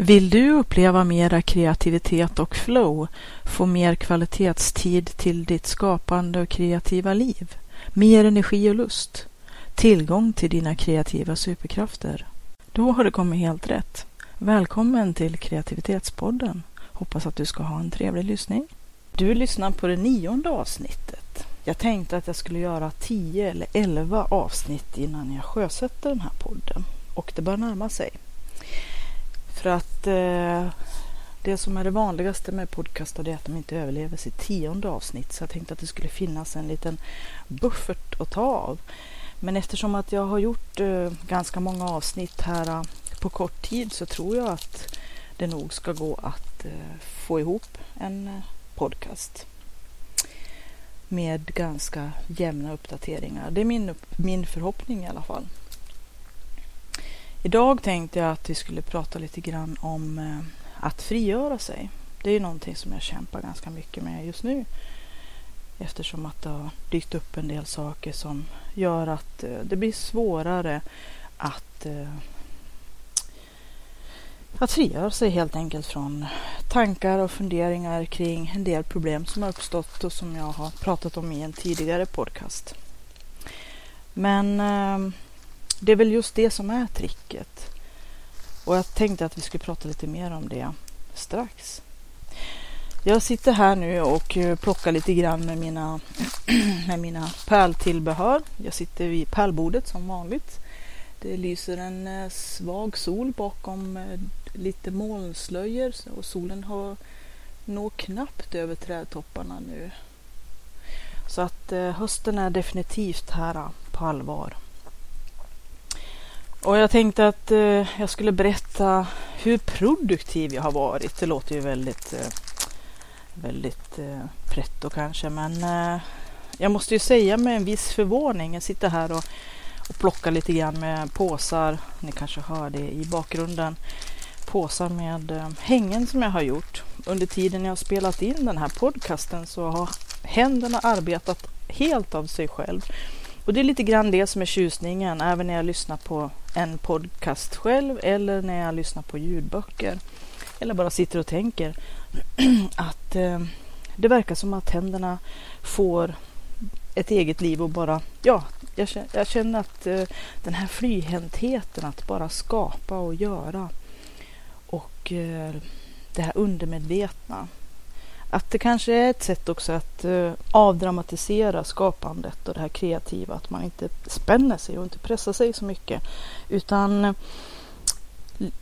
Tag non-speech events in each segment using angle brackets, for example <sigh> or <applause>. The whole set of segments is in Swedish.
Vill du uppleva mera kreativitet och flow, få mer kvalitetstid till ditt skapande och kreativa liv, mer energi och lust, tillgång till dina kreativa superkrafter? Då har du kommit helt rätt. Välkommen till Kreativitetspodden. Hoppas att du ska ha en trevlig lyssning. Du lyssnar på det nionde avsnittet. Jag tänkte att jag skulle göra tio eller elva avsnitt innan jag sjösätter den här podden och det börjar närma sig. För att eh, det som är det vanligaste med podcastar är att de inte överlever sitt tionde avsnitt. Så jag tänkte att det skulle finnas en liten buffert att ta av. Men eftersom att jag har gjort eh, ganska många avsnitt här eh, på kort tid så tror jag att det nog ska gå att eh, få ihop en eh, podcast med ganska jämna uppdateringar. Det är min, min förhoppning i alla fall. Idag tänkte jag att vi skulle prata lite grann om eh, att frigöra sig. Det är ju någonting som jag kämpar ganska mycket med just nu. Eftersom att det har dykt upp en del saker som gör att eh, det blir svårare att, eh, att frigöra sig helt enkelt från tankar och funderingar kring en del problem som har uppstått och som jag har pratat om i en tidigare podcast. Men det är väl just det som är tricket. Och jag tänkte att vi skulle prata lite mer om det strax. Jag sitter här nu och eh, plockar lite grann med mina, <clears throat> med mina pärltillbehör. Jag sitter vid pärlbordet som vanligt. Det lyser en eh, svag sol bakom eh, lite molnslöjor och solen har når knappt över trädtopparna nu. Så att hösten är definitivt här på allvar. Och jag tänkte att eh, jag skulle berätta hur produktiv jag har varit. Det låter ju väldigt, eh, väldigt eh, pretto kanske, men eh, jag måste ju säga med en viss förvåning. Jag sitter här och, och plockar lite grann med påsar. Ni kanske hör det i bakgrunden. Påsar med eh, hängen som jag har gjort. Under tiden jag har spelat in den här podcasten så har händerna arbetat helt av sig själv. Och det är lite grann det som är tjusningen, även när jag lyssnar på en podcast själv eller när jag lyssnar på ljudböcker. Eller bara sitter och tänker. <clears throat> att eh, det verkar som att händerna får ett eget liv och bara, ja, jag känner, jag känner att eh, den här flyhäntheten att bara skapa och göra och eh, det här undermedvetna att det kanske är ett sätt också att uh, avdramatisera skapandet och det här kreativa. Att man inte spänner sig och inte pressar sig så mycket. Utan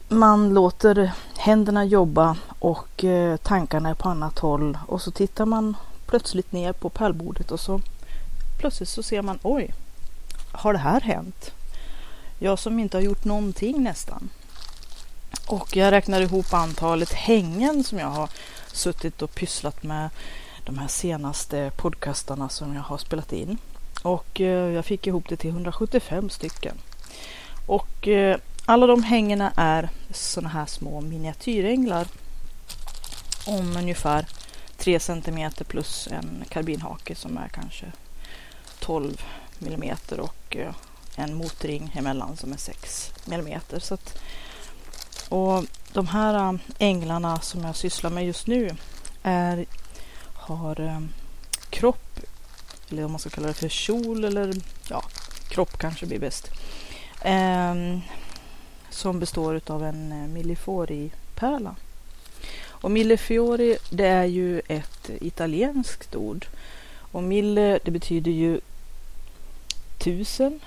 man låter händerna jobba och uh, tankarna är på annat håll. Och så tittar man plötsligt ner på pärlbordet och så plötsligt så ser man oj, har det här hänt? Jag som inte har gjort någonting nästan. Och jag räknar ihop antalet hängen som jag har suttit och pysslat med de här senaste podcastarna som jag har spelat in. Och eh, jag fick ihop det till 175 stycken. Och eh, alla de hängena är sådana här små miniatyränglar om ungefär 3 cm plus en karbinhake som är kanske 12 mm och eh, en motring emellan som är 6 mm. Så att, och de här äh, änglarna som jag sysslar med just nu är, har äh, kropp, eller om man ska kalla det för kjol eller ja, kropp kanske blir bäst. Um, som består av en äh, uh, millefori-pärla. Och millefiori det är ju ett italienskt ord. Och mille det betyder ju tusen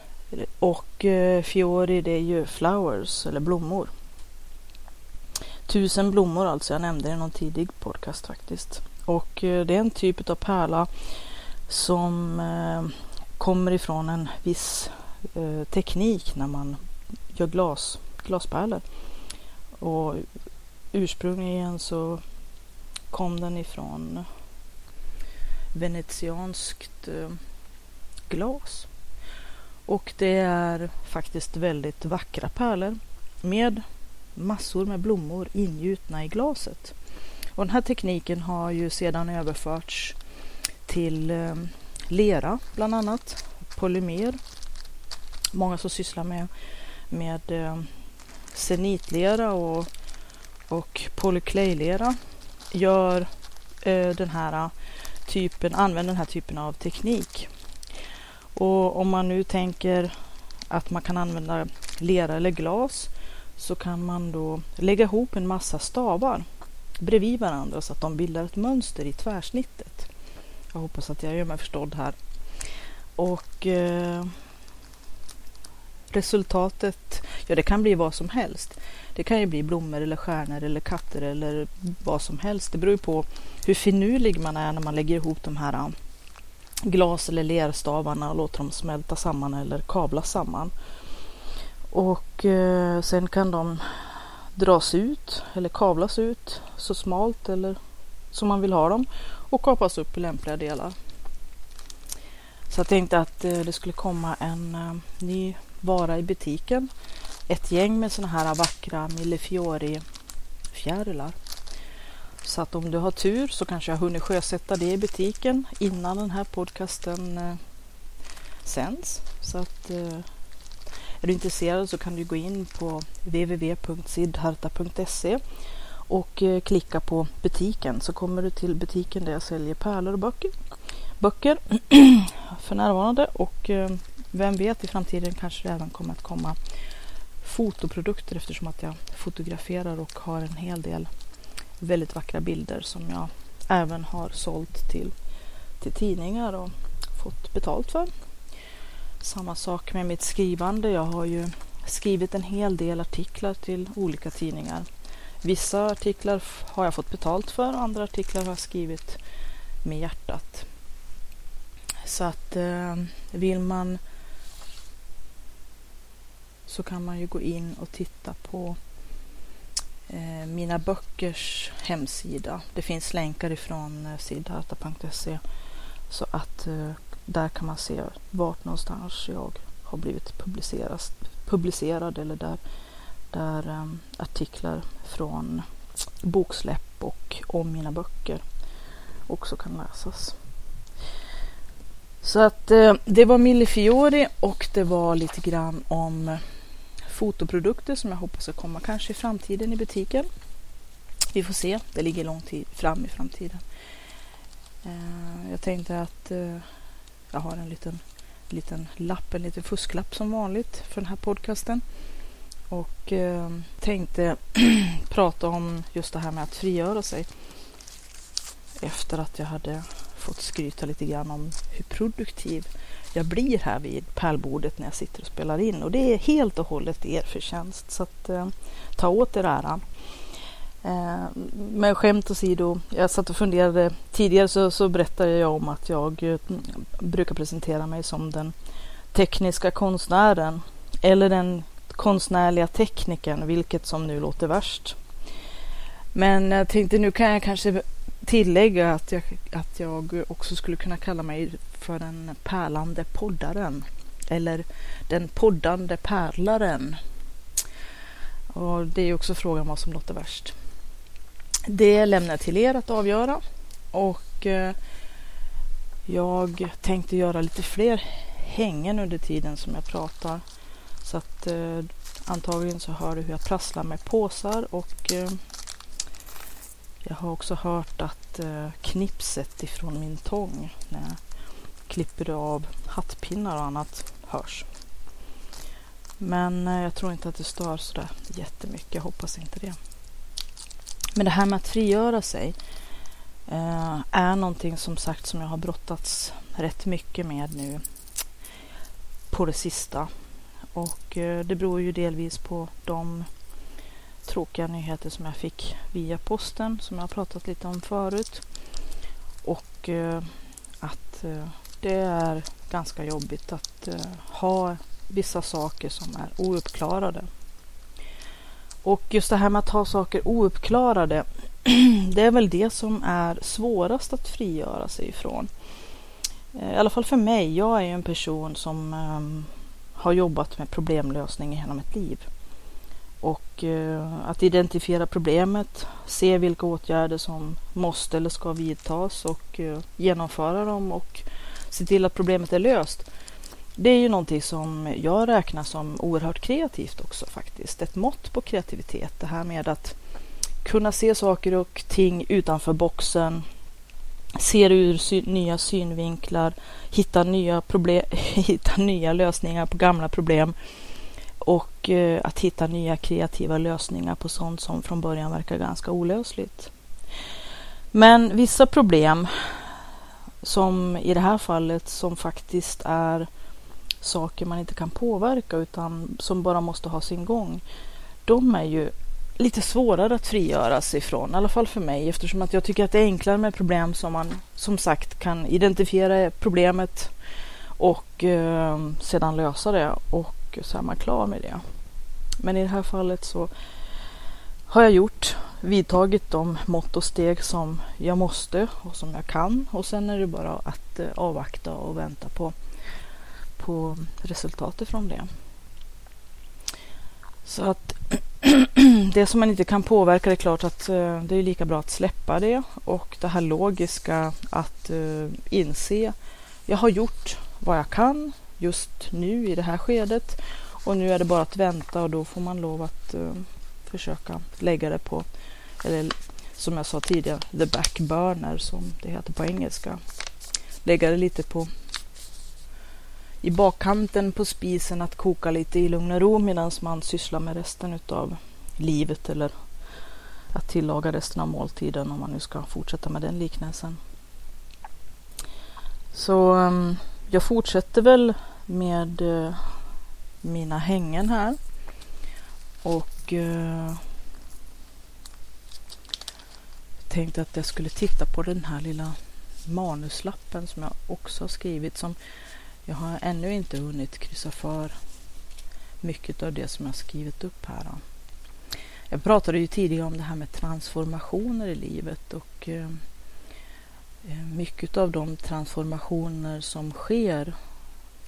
och fiori det är ju flowers eller blommor. Tusen blommor alltså, jag nämnde det i någon tidig podcast faktiskt. Och eh, det är en typ av pärla som eh, kommer ifrån en viss eh, teknik när man gör glas, glaspärlor. Och ursprungligen så kom den ifrån venetianskt glas. Och det är faktiskt väldigt vackra pärlor med massor med blommor ingjutna i glaset. Och den här tekniken har ju sedan överförts till eh, lera bland annat, polymer. Många som sysslar med, med eh, senitlera och, och polyclaylera gör eh, den här typen, använder den här typen av teknik. Och om man nu tänker att man kan använda lera eller glas så kan man då lägga ihop en massa stavar bredvid varandra så att de bildar ett mönster i tvärsnittet. Jag hoppas att jag gör mig förstådd här. Och eh, resultatet, ja det kan bli vad som helst. Det kan ju bli blommor eller stjärnor eller katter eller vad som helst. Det beror ju på hur finurlig man är när man lägger ihop de här eh, glas eller lerstavarna och låter dem smälta samman eller kablas samman. Och eh, sen kan de dras ut eller kavlas ut så smalt eller som man vill ha dem och kapas upp i lämpliga delar. Så jag tänkte att eh, det skulle komma en eh, ny vara i butiken. Ett gäng med sådana här vackra Millefiori fjärilar. Så att om du har tur så kanske jag hunnit sjösätta det i butiken innan den här podcasten eh, sänds. Så att eh, är du intresserad så kan du gå in på www.sidharta.se och eh, klicka på butiken så kommer du till butiken där jag säljer pärlor och böcker. Böcker <clears throat> för närvarande och eh, vem vet i framtiden kanske det även kommer att komma fotoprodukter eftersom att jag fotograferar och har en hel del väldigt vackra bilder som jag även har sålt till, till tidningar och fått betalt för. Samma sak med mitt skrivande. Jag har ju skrivit en hel del artiklar till olika tidningar. Vissa artiklar har jag fått betalt för, andra artiklar har jag skrivit med hjärtat. Så att eh, vill man så kan man ju gå in och titta på eh, mina böckers hemsida. Det finns länkar ifrån eh, sidharta.se så att eh, där kan man se vart någonstans jag har blivit publicerad eller där, där um, artiklar från boksläpp och om mina böcker också kan läsas. Så att eh, det var Millefiori och det var lite grann om fotoprodukter som jag hoppas ska komma kanske i framtiden i butiken. Vi får se, det ligger långt fram i framtiden. Eh, jag tänkte att eh, jag har en liten, liten lapp, en liten fusklapp som vanligt för den här podcasten. Och eh, tänkte <clears throat> prata om just det här med att frigöra sig. Efter att jag hade fått skryta lite grann om hur produktiv jag blir här vid pärlbordet när jag sitter och spelar in. Och det är helt och hållet er förtjänst. Så att, eh, ta åt er äran. Eh, men skämt åsido, jag satt och funderade. Tidigare så, så berättade jag om att jag eh, brukar presentera mig som den tekniska konstnären eller den konstnärliga teknikern, vilket som nu låter värst. Men jag tänkte nu kan jag kanske tillägga att jag, att jag också skulle kunna kalla mig för den pärlande poddaren eller den poddande pärlaren. Och det är också frågan vad som låter värst. Det lämnar jag till er att avgöra och eh, jag tänkte göra lite fler hängen under tiden som jag pratar. Så att eh, antagligen så hör du hur jag prasslar med påsar och eh, jag har också hört att eh, knipset ifrån min tång när jag klipper av hattpinnar och annat hörs. Men eh, jag tror inte att det stör sådär jättemycket. Jag hoppas inte det. Men det här med att frigöra sig eh, är någonting som sagt som jag har brottats rätt mycket med nu på det sista. Och eh, det beror ju delvis på de tråkiga nyheter som jag fick via posten som jag har pratat lite om förut. Och eh, att eh, det är ganska jobbigt att eh, ha vissa saker som är ouppklarade och just det här med att ha saker ouppklarade <clears throat> det är väl det som är svårast att frigöra sig ifrån. Eh, I alla fall för mig. Jag är ju en person som um, har jobbat med problemlösning i hela mitt liv. Och uh, att identifiera problemet, se vilka åtgärder som måste eller ska vidtas och uh, genomföra dem och se till att problemet är löst. Det är ju någonting som jag räknar som oerhört kreativt också faktiskt. Ett mått på kreativitet. Det här med att kunna se saker och ting utanför boxen, se det ur sy nya synvinklar, hitta nya, problem, <laughs> hitta nya lösningar på gamla problem och eh, att hitta nya kreativa lösningar på sånt som från början verkar ganska olösligt. Men vissa problem, som i det här fallet, som faktiskt är saker man inte kan påverka utan som bara måste ha sin gång. De är ju lite svårare att frigöra sig ifrån, i alla fall för mig eftersom att jag tycker att det är enklare med problem som man som sagt kan identifiera problemet och eh, sedan lösa det och så är man klar med det. Men i det här fallet så har jag gjort, vidtagit de mått och steg som jag måste och som jag kan och sen är det bara att eh, avvakta och vänta på på resultatet från det. Så att <clears throat> det som man inte kan påverka, det är klart att eh, det är lika bra att släppa det och det här logiska att eh, inse. Jag har gjort vad jag kan just nu i det här skedet och nu är det bara att vänta och då får man lov att eh, försöka lägga det på, eller som jag sa tidigare, the back burner som det heter på engelska. Lägga det lite på i bakkanten på spisen att koka lite i lugn och ro medan man sysslar med resten av livet eller att tillaga resten av måltiden om man nu ska fortsätta med den liknelsen. Så ehm, jag fortsätter väl med eh, mina hängen här och eh, tänkte att jag skulle titta på den här lilla manuslappen som jag också har skrivit som jag har ännu inte hunnit kryssa för mycket av det som jag skrivit upp här. Jag pratade ju tidigare om det här med transformationer i livet och eh, eh, mycket av de transformationer som sker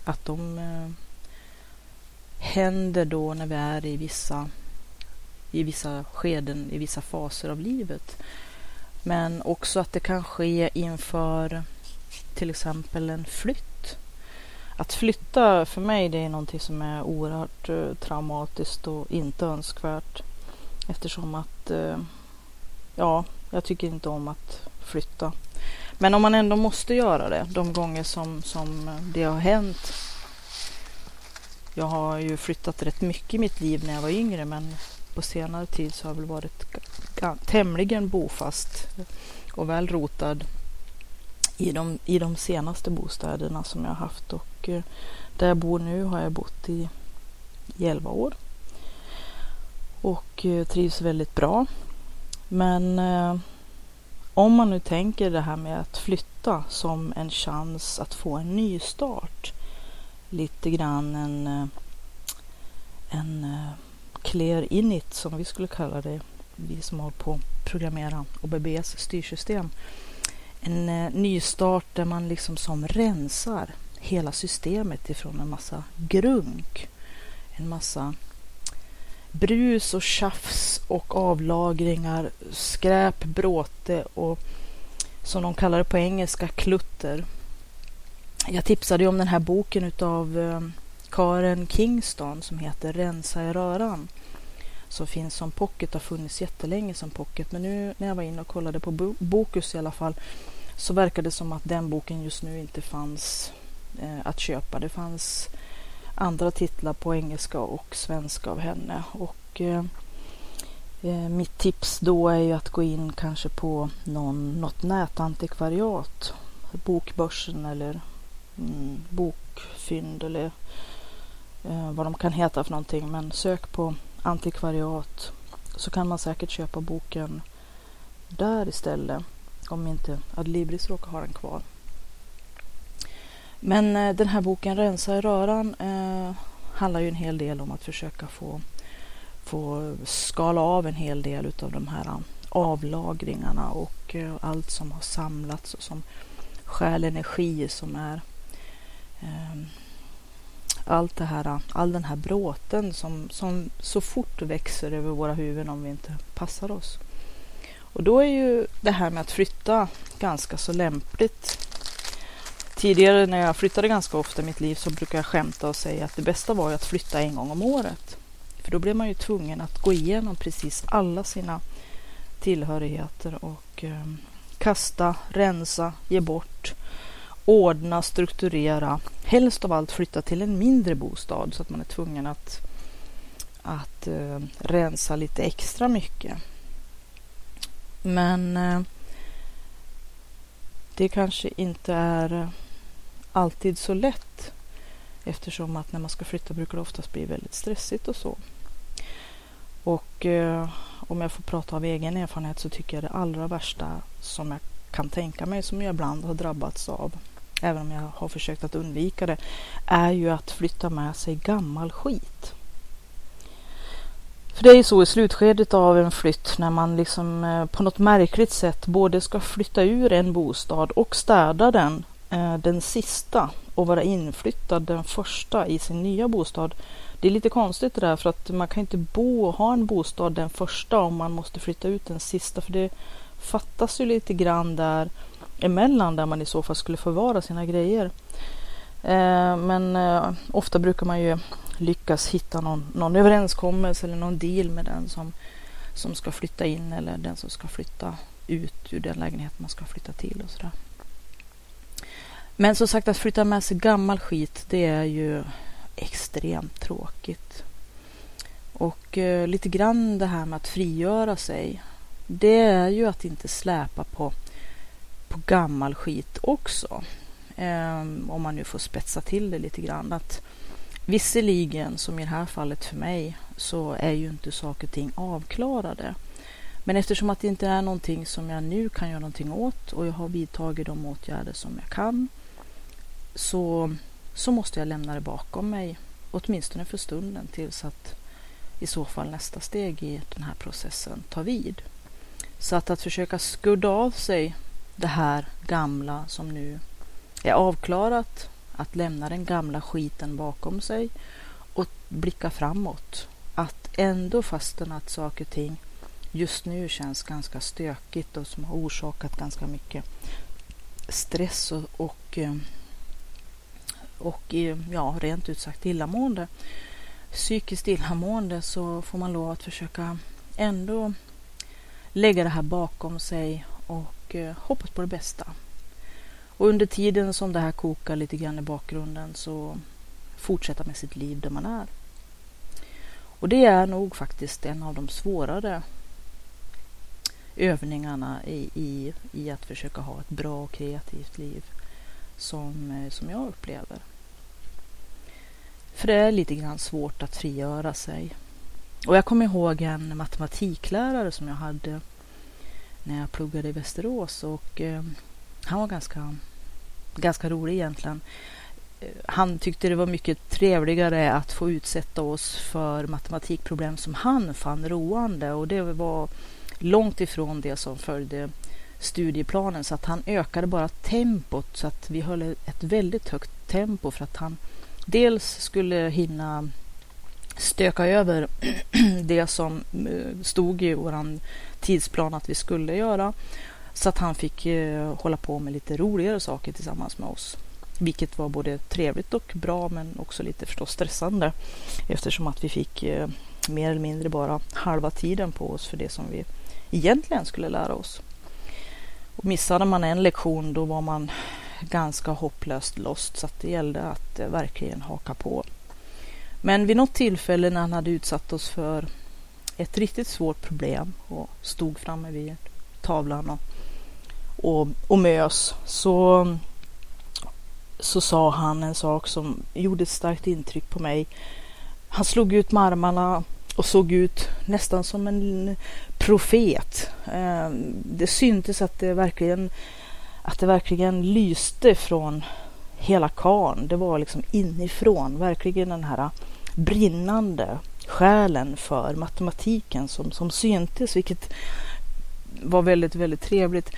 att de eh, händer då när vi är i vissa, i vissa skeden, i vissa faser av livet. Men också att det kan ske inför till exempel en flytt att flytta för mig det är någonting som är oerhört eh, traumatiskt och inte önskvärt. Eftersom att, eh, ja, jag tycker inte om att flytta. Men om man ändå måste göra det, de gånger som, som det har hänt. Jag har ju flyttat rätt mycket i mitt liv när jag var yngre men på senare tid så har jag väl varit tämligen bofast och väl rotad i de, i de senaste bostäderna som jag har haft och eh, där jag bor nu har jag bott i, i 11 år och eh, trivs väldigt bra. Men eh, om man nu tänker det här med att flytta som en chans att få en ny start. Lite grann en, eh, en clear init som vi skulle kalla det. Vi som håller på att programmera OBBs styrsystem en eh, nystart där man liksom som rensar hela systemet ifrån en massa grunk. En massa brus och tjafs och avlagringar, skräp, bråte och som de kallar det på engelska, klutter. Jag tipsade ju om den här boken utav eh, Karen Kingston som heter Rensa i röran. Som finns som pocket, har funnits jättelänge som pocket. Men nu när jag var inne och kollade på Bokus i alla fall så verkar det som att den boken just nu inte fanns eh, att köpa. Det fanns andra titlar på engelska och svenska av henne. Och eh, eh, mitt tips då är ju att gå in kanske på någon, något nätantikvariat. Bokbörsen eller mm, Bokfynd eller eh, vad de kan heta för någonting. Men sök på antikvariat så kan man säkert köpa boken där istället om inte Adlibris råkar ha den kvar. Men eh, den här boken Rensa i röran eh, handlar ju en hel del om att försöka få, få skala av en hel del utav de här eh, avlagringarna och eh, allt som har samlats och som stjäl energi som är eh, allt det här, all den här bråten som, som så fort växer över våra huvuden om vi inte passar oss. Och då är ju det här med att flytta ganska så lämpligt. Tidigare när jag flyttade ganska ofta i mitt liv så brukade jag skämta och säga att det bästa var ju att flytta en gång om året. För då blev man ju tvungen att gå igenom precis alla sina tillhörigheter och eh, kasta, rensa, ge bort, ordna, strukturera. Helst av allt flytta till en mindre bostad så att man är tvungen att, att eh, rensa lite extra mycket. Men eh, det kanske inte är alltid så lätt eftersom att när man ska flytta brukar det oftast bli väldigt stressigt och så. Och eh, om jag får prata av egen erfarenhet så tycker jag det allra värsta som jag kan tänka mig som jag ibland har drabbats av, även om jag har försökt att undvika det, är ju att flytta med sig gammal skit. För det är ju så i slutskedet av en flytt när man liksom eh, på något märkligt sätt både ska flytta ur en bostad och städa den, eh, den sista och vara inflyttad den första i sin nya bostad. Det är lite konstigt det där för att man kan inte bo och ha en bostad den första om man måste flytta ut den sista för det fattas ju lite grann där emellan där man i så fall skulle förvara sina grejer. Eh, men eh, ofta brukar man ju lyckas hitta någon, någon överenskommelse eller någon deal med den som, som ska flytta in eller den som ska flytta ut ur den lägenhet man ska flytta till och sådär. Men som sagt att flytta med sig gammal skit det är ju extremt tråkigt. Och eh, lite grann det här med att frigöra sig. Det är ju att inte släpa på, på gammal skit också. Eh, om man nu får spetsa till det lite grann. Att Visserligen, som i det här fallet för mig, så är ju inte saker och ting avklarade. Men eftersom att det inte är någonting som jag nu kan göra någonting åt och jag har vidtagit de åtgärder som jag kan så, så måste jag lämna det bakom mig, åtminstone för stunden tills att i så fall nästa steg i den här processen tar vid. Så att, att försöka skudda av sig det här gamla som nu är avklarat att lämna den gamla skiten bakom sig och blicka framåt. Att ändå fastän att saker och ting just nu känns ganska stökigt och som har orsakat ganska mycket stress och, och, eh, och eh, ja, rent ut sagt illamående. Psykiskt illamående så får man lov att försöka ändå lägga det här bakom sig och och eh, hoppas på det bästa. Och under tiden som det här kokar lite grann i bakgrunden så fortsätta med sitt liv där man är. Och det är nog faktiskt en av de svårare övningarna i, i, i att försöka ha ett bra och kreativt liv som, eh, som jag upplever. För det är lite grann svårt att frigöra sig. Och jag kommer ihåg en matematiklärare som jag hade när jag pluggade i Västerås och eh, han var ganska ganska rolig egentligen. Eh, han tyckte det var mycket trevligare att få utsätta oss för matematikproblem som han fann roande och det var långt ifrån det som följde studieplanen så att han ökade bara tempot så att vi höll ett väldigt högt tempo för att han dels skulle hinna stöka över <clears throat> det som eh, stod i vår tidsplan att vi skulle göra så att han fick eh, hålla på med lite roligare saker tillsammans med oss. Vilket var både trevligt och bra men också lite förstås stressande eftersom att vi fick eh, mer eller mindre bara halva tiden på oss för det som vi egentligen skulle lära oss. Och missade man en lektion då var man ganska hopplöst lost så att det gällde att verkligen haka på. Men vid något tillfälle när han hade utsatt oss för ett riktigt svårt problem och stod framme vid tavlan och och, och mös så, så sa han en sak som gjorde ett starkt intryck på mig. Han slog ut med armarna och såg ut nästan som en profet. Ehm, det syntes att det verkligen, att det verkligen lyste från hela karn. Det var liksom inifrån, verkligen den här brinnande själen för matematiken som, som syntes, vilket var väldigt, väldigt trevligt.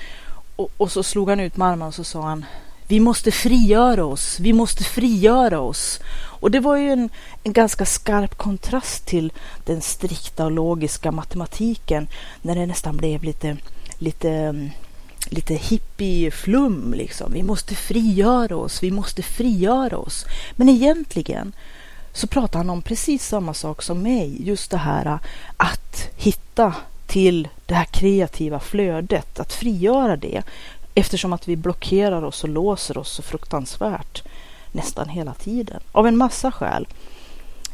Och, och så slog han ut med armarna och så sa han vi måste frigöra oss, vi måste frigöra oss. Och det var ju en, en ganska skarp kontrast till den strikta och logiska matematiken när det nästan blev lite, lite, lite hippie-flum liksom. Vi måste frigöra oss, vi måste frigöra oss. Men egentligen så pratar han om precis samma sak som mig, just det här äh, att hitta till det här kreativa flödet, att frigöra det eftersom att vi blockerar oss och låser oss så fruktansvärt nästan hela tiden av en massa skäl.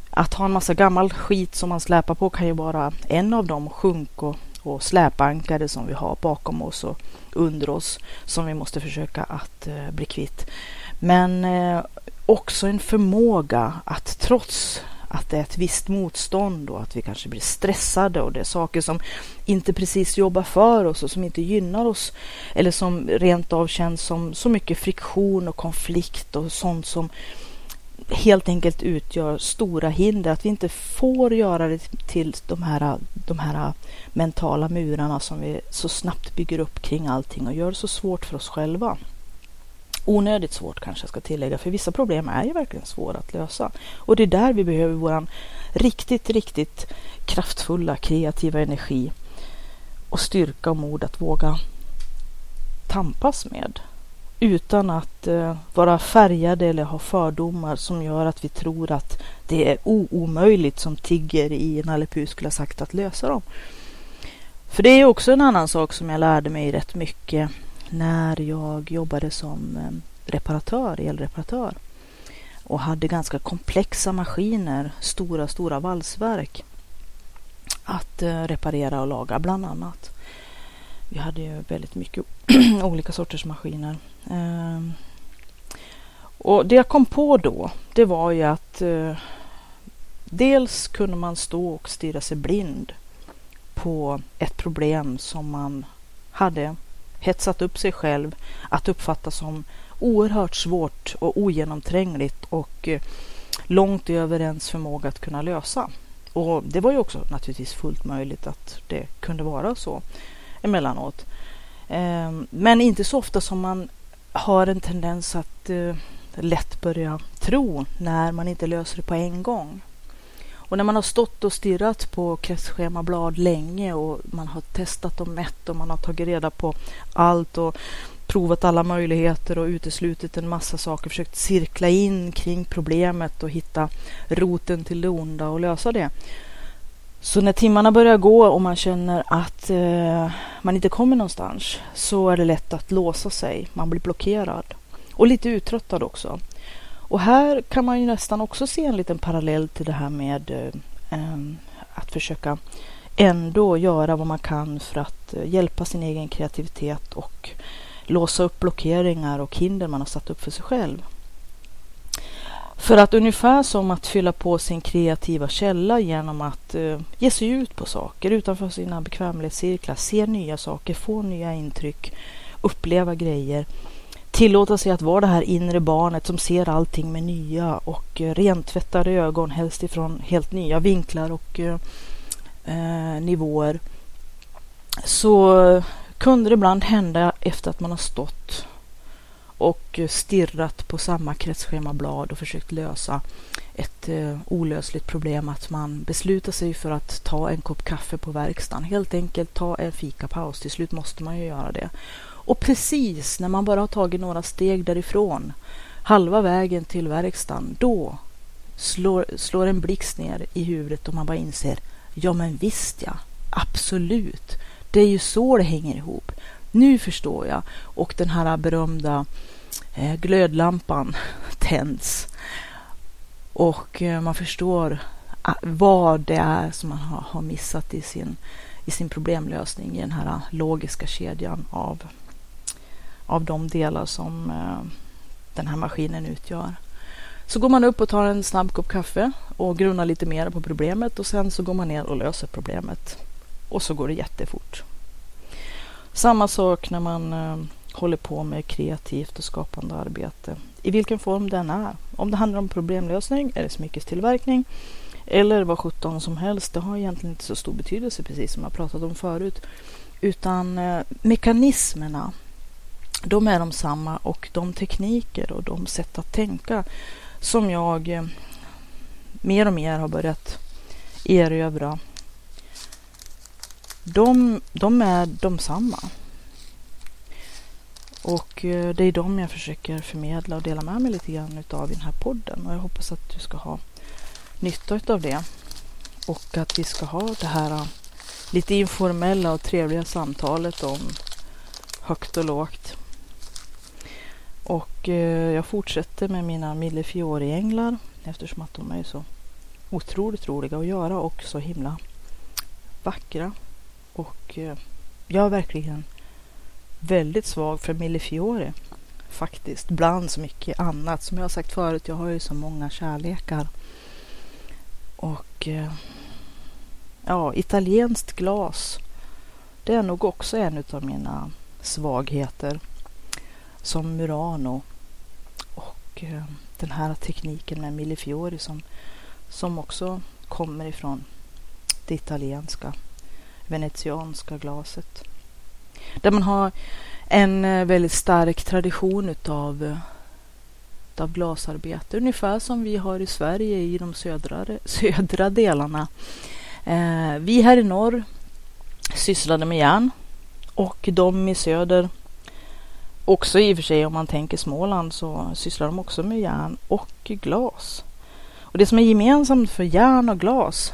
Att ha en massa gammal skit som man släpar på kan ju vara en av de sjunk och, och släpankare som vi har bakom oss och under oss som vi måste försöka att eh, bli kvitt. Men eh, också en förmåga att trots att det är ett visst motstånd och att vi kanske blir stressade och det är saker som inte precis jobbar för oss och som inte gynnar oss eller som rent av känns som så mycket friktion och konflikt och sånt som helt enkelt utgör stora hinder. Att vi inte får göra det till de här, de här mentala murarna som vi så snabbt bygger upp kring allting och gör det så svårt för oss själva onödigt svårt kanske jag ska tillägga, för vissa problem är ju verkligen svåra att lösa. Och det är där vi behöver våran riktigt, riktigt kraftfulla kreativa energi och styrka och mod att våga tampas med utan att eh, vara färgade eller ha fördomar som gör att vi tror att det är omöjligt som Tigger i Nalle Puh skulle ha sagt att lösa dem. För det är också en annan sak som jag lärde mig rätt mycket när jag jobbade som eh, reparatör, elreparatör och hade ganska komplexa maskiner, stora, stora valsverk att eh, reparera och laga bland annat. Vi hade ju väldigt mycket <clears throat> olika sorters maskiner. Ehm, och det jag kom på då, det var ju att eh, dels kunde man stå och stirra sig blind på ett problem som man hade hetsat upp sig själv att uppfatta som oerhört svårt och ogenomträngligt och eh, långt över ens förmåga att kunna lösa. Och det var ju också naturligtvis fullt möjligt att det kunde vara så emellanåt. Ehm, men inte så ofta som man har en tendens att eh, lätt börja tro när man inte löser det på en gång. Och när man har stått och stirrat på kretsschemablad länge och man har testat och mätt och man har tagit reda på allt och provat alla möjligheter och uteslutit en massa saker, försökt cirkla in kring problemet och hitta roten till det onda och lösa det. Så när timmarna börjar gå och man känner att eh, man inte kommer någonstans så är det lätt att låsa sig. Man blir blockerad och lite uttröttad också. Och här kan man ju nästan också se en liten parallell till det här med eh, att försöka ändå göra vad man kan för att eh, hjälpa sin egen kreativitet och låsa upp blockeringar och hinder man har satt upp för sig själv. För att ungefär som att fylla på sin kreativa källa genom att eh, ge sig ut på saker utanför sina bekvämlighetscirklar, se nya saker, få nya intryck, uppleva grejer tillåta sig att vara det här inre barnet som ser allting med nya och eh, rentvättade ögon, helst ifrån helt nya vinklar och eh, eh, nivåer. Så kunde det ibland hända efter att man har stått och stirrat på samma kretsschemablad och försökt lösa ett eh, olösligt problem att man beslutar sig för att ta en kopp kaffe på verkstaden. Helt enkelt ta en fikapaus. Till slut måste man ju göra det. Och precis när man bara har tagit några steg därifrån, halva vägen till verkstaden, då slår, slår en blixt ner i huvudet och man bara inser, ja men visst ja, absolut, det är ju så det hänger ihop. Nu förstår jag. Och den här berömda eh, glödlampan <laughs> tänds. Och eh, man förstår ah, vad det är som man har, har missat i sin, i sin problemlösning i den här logiska kedjan av av de delar som eh, den här maskinen utgör. Så går man upp och tar en snabb kopp kaffe och grunnar lite mer på problemet och sen så går man ner och löser problemet. Och så går det jättefort. Samma sak när man eh, håller på med kreativt och skapande arbete. I vilken form den är. Om det handlar om problemlösning eller smyckestillverkning eller vad sjutton som helst. Det har egentligen inte så stor betydelse precis som jag pratat om förut. Utan eh, mekanismerna, de är de samma och de tekniker och de sätt att tänka som jag eh, mer och mer har börjat erövra. De, de är de samma. Och eh, det är de jag försöker förmedla och dela med mig lite grann utav i den här podden. Och jag hoppas att du ska ha nytta av det. Och att vi ska ha det här eh, lite informella och trevliga samtalet om högt och lågt. Och eh, jag fortsätter med mina Millefiori-änglar eftersom att de är så otroligt roliga att göra och så himla vackra. Och eh, jag är verkligen väldigt svag för Millefiori faktiskt. Bland så mycket annat. Som jag har sagt förut, jag har ju så många kärlekar. Och eh, ja, italienskt glas. Det är nog också en av mina svagheter. Som Murano. Och eh, den här tekniken med Millefiori som, som också kommer ifrån det italienska venetianska glaset. Där man har en eh, väldigt stark tradition utav, eh, utav glasarbete. Ungefär som vi har i Sverige i de södra, <laughs> södra delarna. Eh, vi här i norr sysslade med järn och de i söder också i och för sig om man tänker Småland så sysslar de också med järn och glas. Och det som är gemensamt för järn och glas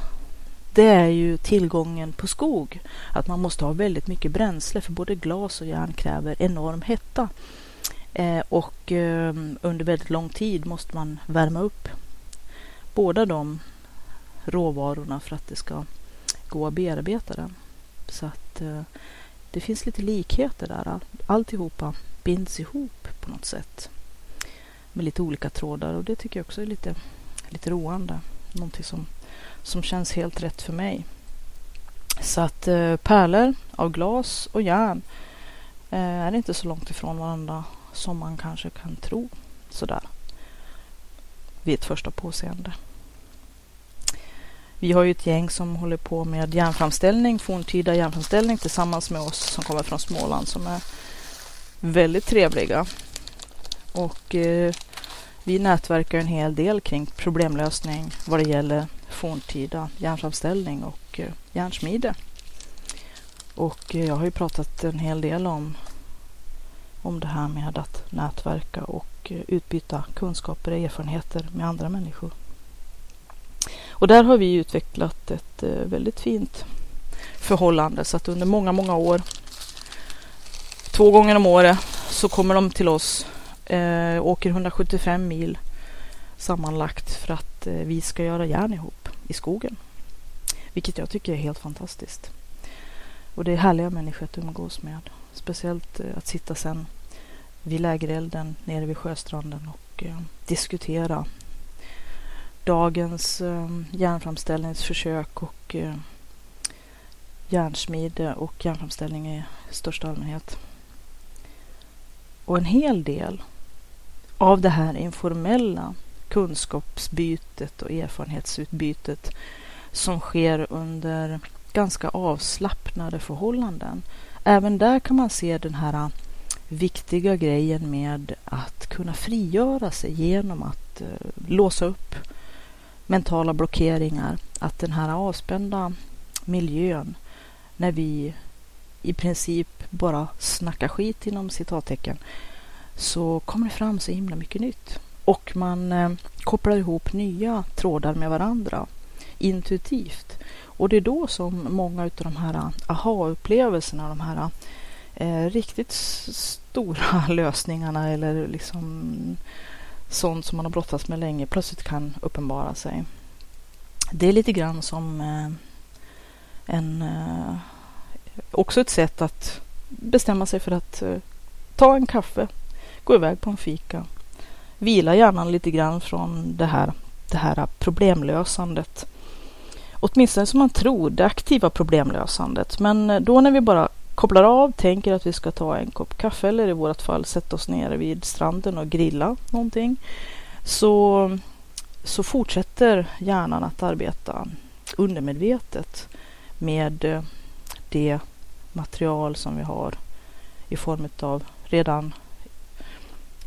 det är ju tillgången på skog. Att man måste ha väldigt mycket bränsle för både glas och järn kräver enorm hetta. Eh, och eh, under väldigt lång tid måste man värma upp båda de råvarorna för att det ska gå att bearbeta den. Så att eh, det finns lite likheter där. Alltihopa binds ihop på något sätt med lite olika trådar och det tycker jag också är lite, lite roande. Någonting som som känns helt rätt för mig. Så att eh, pärlor av glas och järn eh, är inte så långt ifrån varandra som man kanske kan tro sådär vid ett första påseende. Vi har ju ett gäng som håller på med järnframställning, forntida järnframställning tillsammans med oss som kommer från Småland som är väldigt trevliga. Och eh, vi nätverkar en hel del kring problemlösning vad det gäller forntida järnframställning och eh, järnsmide. Och eh, jag har ju pratat en hel del om, om det här med att nätverka och eh, utbyta kunskaper och erfarenheter med andra människor. Och där har vi utvecklat ett eh, väldigt fint förhållande så att under många, många år, två gånger om året, så kommer de till oss, eh, åker 175 mil sammanlagt för att eh, vi ska göra järn ihop i skogen. Vilket jag tycker är helt fantastiskt. Och det är härliga människor att umgås med. Speciellt eh, att sitta sen vid lägerelden nere vid sjöstranden och eh, diskutera dagens eh, järnframställningsförsök och eh, järnsmide och järnframställning i största allmänhet. Och en hel del av det här informella kunskapsbytet och erfarenhetsutbytet som sker under ganska avslappnade förhållanden. Även där kan man se den här viktiga grejen med att kunna frigöra sig genom att eh, låsa upp mentala blockeringar. Att den här avspända miljön när vi i princip bara snackar skit inom citattecken så kommer det fram så himla mycket nytt. Och man eh, kopplar ihop nya trådar med varandra intuitivt. Och det är då som många av de här aha-upplevelserna, de här eh, riktigt stora <laughs> lösningarna eller liksom sånt som man har brottats med länge plötsligt kan uppenbara sig. Det är lite grann som eh, en, eh, också ett sätt att bestämma sig för att eh, ta en kaffe, gå iväg på en fika vila hjärnan lite grann från det här, det här problemlösandet. Åtminstone som man tror, det aktiva problemlösandet. Men eh, då när vi bara kopplar av, tänker att vi ska ta en kopp kaffe eller i vårt fall sätta oss ner vid stranden och grilla någonting. Så, så fortsätter hjärnan att arbeta undermedvetet med eh, det material som vi har i form av redan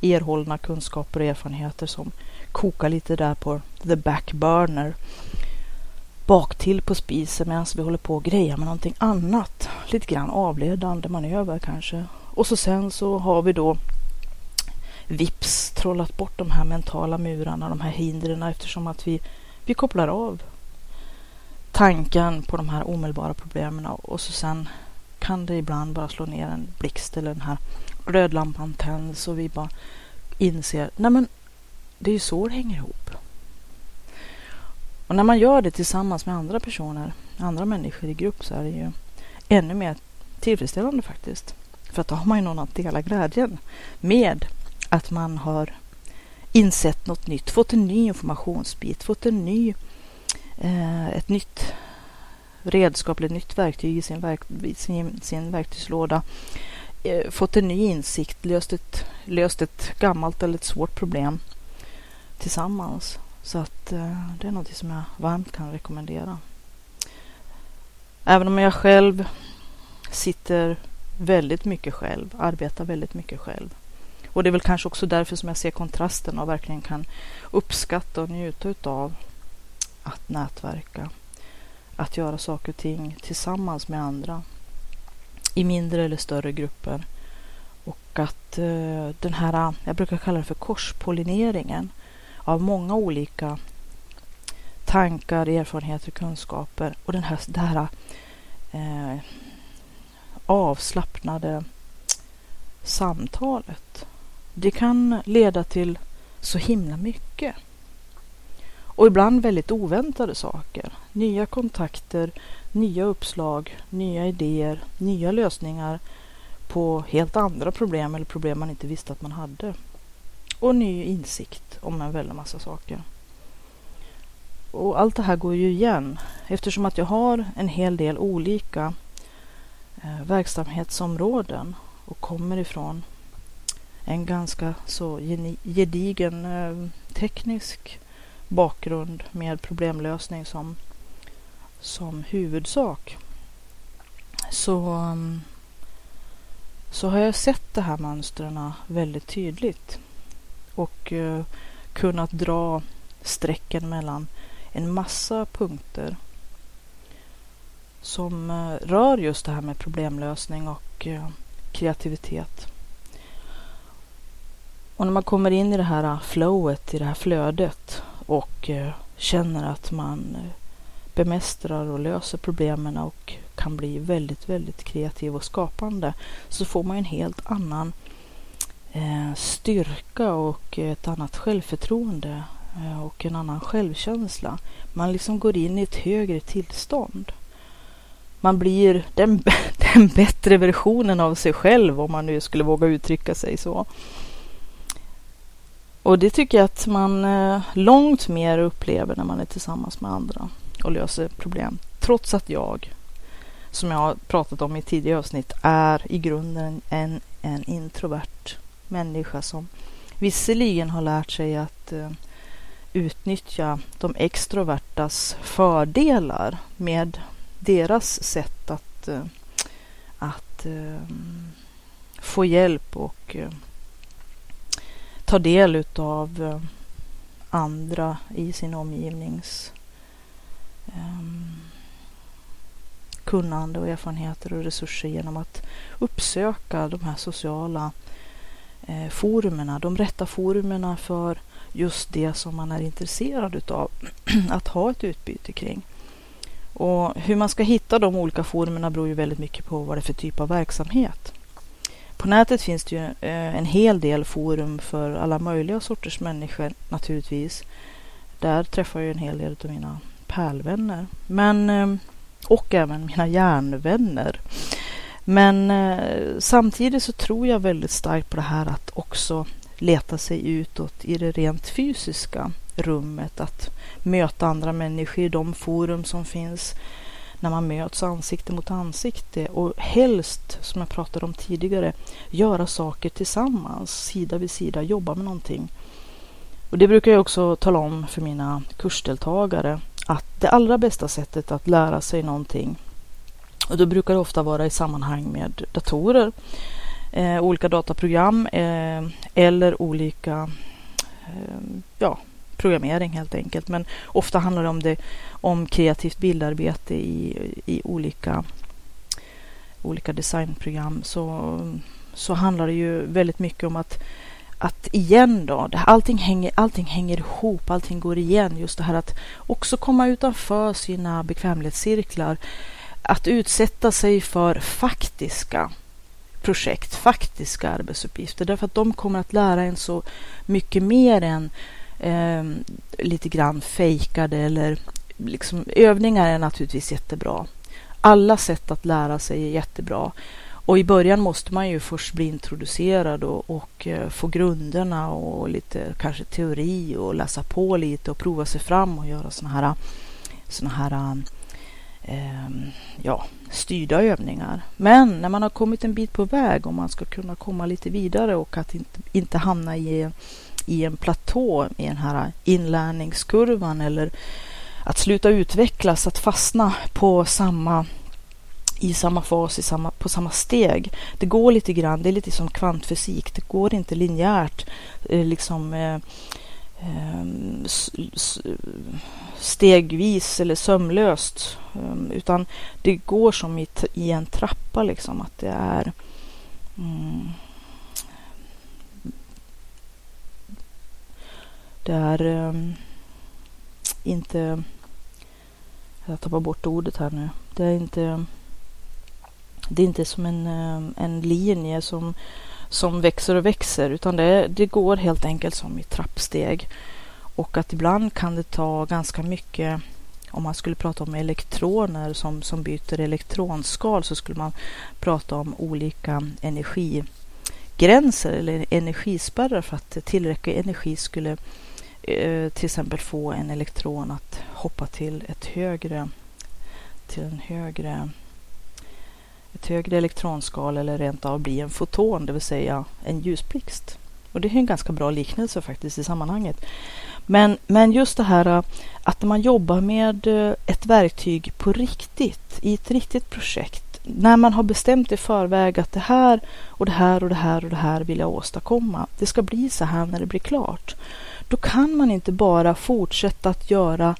erhållna kunskaper och erfarenheter som kokar lite där på the back burner Baktill på spisen medan vi håller på och grejar med någonting annat. Lite grann avledande manöver kanske. Och så sen så har vi då vips trollat bort de här mentala murarna, de här hindren eftersom att vi, vi kopplar av tanken på de här omedelbara problemen och så sen kan det ibland bara slå ner en blixt eller den här glödlampan tänds och vi bara inser, nej men det är ju så det hänger ihop. Och när man gör det tillsammans med andra personer, andra människor i grupp så är det ju ännu mer tillfredsställande faktiskt. För att då har man ju någon att dela glädjen med att man har insett något nytt, fått en ny informationsbit, fått en ny, eh, Eh, ett nytt redskap eller ett nytt verktyg i sin, verk, sin, sin verktygslåda, eh, fått en ny insikt, löst ett, löst ett gammalt eller ett svårt problem tillsammans. Så att eh, det är något som jag varmt kan rekommendera. Även om jag själv sitter väldigt mycket själv, arbetar väldigt mycket själv. Och det är väl kanske också därför som jag ser kontrasten och verkligen kan uppskatta och njuta utav att nätverka. Att göra saker och ting tillsammans med andra i mindre eller större grupper. Och att eh, den här, jag brukar kalla det för korspollineringen av många olika tankar, erfarenheter, kunskaper och den här, det här eh, avslappnade samtalet. Det kan leda till så himla mycket. Och ibland väldigt oväntade saker. Nya kontakter, nya uppslag, nya idéer, nya lösningar på helt andra problem eller problem man inte visste att man hade. Och ny insikt om en väldig massa saker. Och allt det här går ju igen eftersom att jag har en hel del olika eh, verksamhetsområden och kommer ifrån en ganska så gedigen eh, teknisk bakgrund med problemlösning som, som huvudsak. Så, mm, så har jag sett de här mönstren väldigt tydligt och eh, kunnat dra strecken mellan en massa punkter som eh, rör just det här med problemlösning och eh, kreativitet. Och när man kommer in i det här flowet, i det här flödet och eh, känner att man eh, bemästrar och löser problemen och kan bli väldigt, väldigt kreativ och skapande så får man en helt annan eh, styrka och ett annat självförtroende och en annan självkänsla. Man liksom går in i ett högre tillstånd. Man blir den, <laughs> den bättre versionen av sig själv om man nu skulle våga uttrycka sig så. Och det tycker jag att man eh, långt mer upplever när man är tillsammans med andra och löser problem. Trots att jag, som jag har pratat om i tidigare avsnitt, är i grunden en, en introvert människa som visserligen har lärt sig att eh, utnyttja de extrovertas fördelar med deras sätt att, eh, att få hjälp och ta del av eh, andra i sin omgivnings um, kunnande och erfarenheter och resurser genom att uppsöka de här sociala eh, forumerna, de rätta forumerna för just det som man är intresserad utav <clears throat> att ha ett utbyte kring. Och hur man ska hitta de olika forumerna beror ju väldigt mycket på vad det är för typ av verksamhet. På nätet finns det ju eh, en hel del forum för alla möjliga sorters människor naturligtvis. Där träffar jag en hel del av mina pärlvänner. Men, eh, och även mina järnvänner. Men eh, samtidigt så tror jag väldigt starkt på det här att också leta sig utåt i det rent fysiska rummet. Att möta andra människor i de forum som finns när man möts ansikte mot ansikte och helst, som jag pratade om tidigare, göra saker tillsammans, sida vid sida, jobba med någonting. Och det brukar jag också tala om för mina kursdeltagare att det allra bästa sättet att lära sig någonting Och då brukar det ofta vara i sammanhang med datorer, eh, olika dataprogram eh, eller olika eh, ja, programmering helt enkelt. Men ofta handlar det om, det, om kreativt bildarbete i, i olika, olika designprogram. Så, så handlar det ju väldigt mycket om att att igen då, allting hänger, allting hänger ihop, allting går igen. Just det här att också komma utanför sina bekvämlighetscirklar. Att utsätta sig för faktiska projekt, faktiska arbetsuppgifter. Därför att de kommer att lära en så mycket mer än eh, lite grann fejkade eller liksom övningar är naturligtvis jättebra. Alla sätt att lära sig är jättebra. Och i början måste man ju först bli introducerad och, och eh, få grunderna och lite kanske teori och läsa på lite och prova sig fram och göra såna här, såna här eh, ja, styrda övningar. Men när man har kommit en bit på väg och man ska kunna komma lite vidare och att inte, inte hamna i, i en platå i den här inlärningskurvan eller att sluta utvecklas, att fastna på samma i samma fas, i samma, på samma steg. Det går lite grann, det är lite som kvantfysik, det går inte linjärt eh, liksom eh, ehm, stegvis eller sömlöst ehm, utan det går som i, i en trappa liksom att det är mm, det är um, ehm, inte jag tappar bort ordet här nu. Det är inte det är inte som en, ehm, en linje som, som växer och växer utan det, det går helt enkelt som i trappsteg. Och att ibland kan det ta ganska mycket om man skulle prata om elektroner som, som byter elektronskal så skulle man prata om olika energigränser eller energispärrar för att tillräcklig energi skulle eh, till exempel få en elektron att hoppa till ett högre till en högre ett högre elektronskal eller rent av bli en foton, det vill säga en ljusblixt. Och det är en ganska bra liknelse faktiskt i sammanhanget. Men, men just det här eh, att man jobbar med eh, ett verktyg på riktigt, i ett riktigt projekt, när man har bestämt i förväg att det här och det här och det här och det här vill jag åstadkomma. Det ska bli så här när det blir klart. Då kan man inte bara fortsätta att göra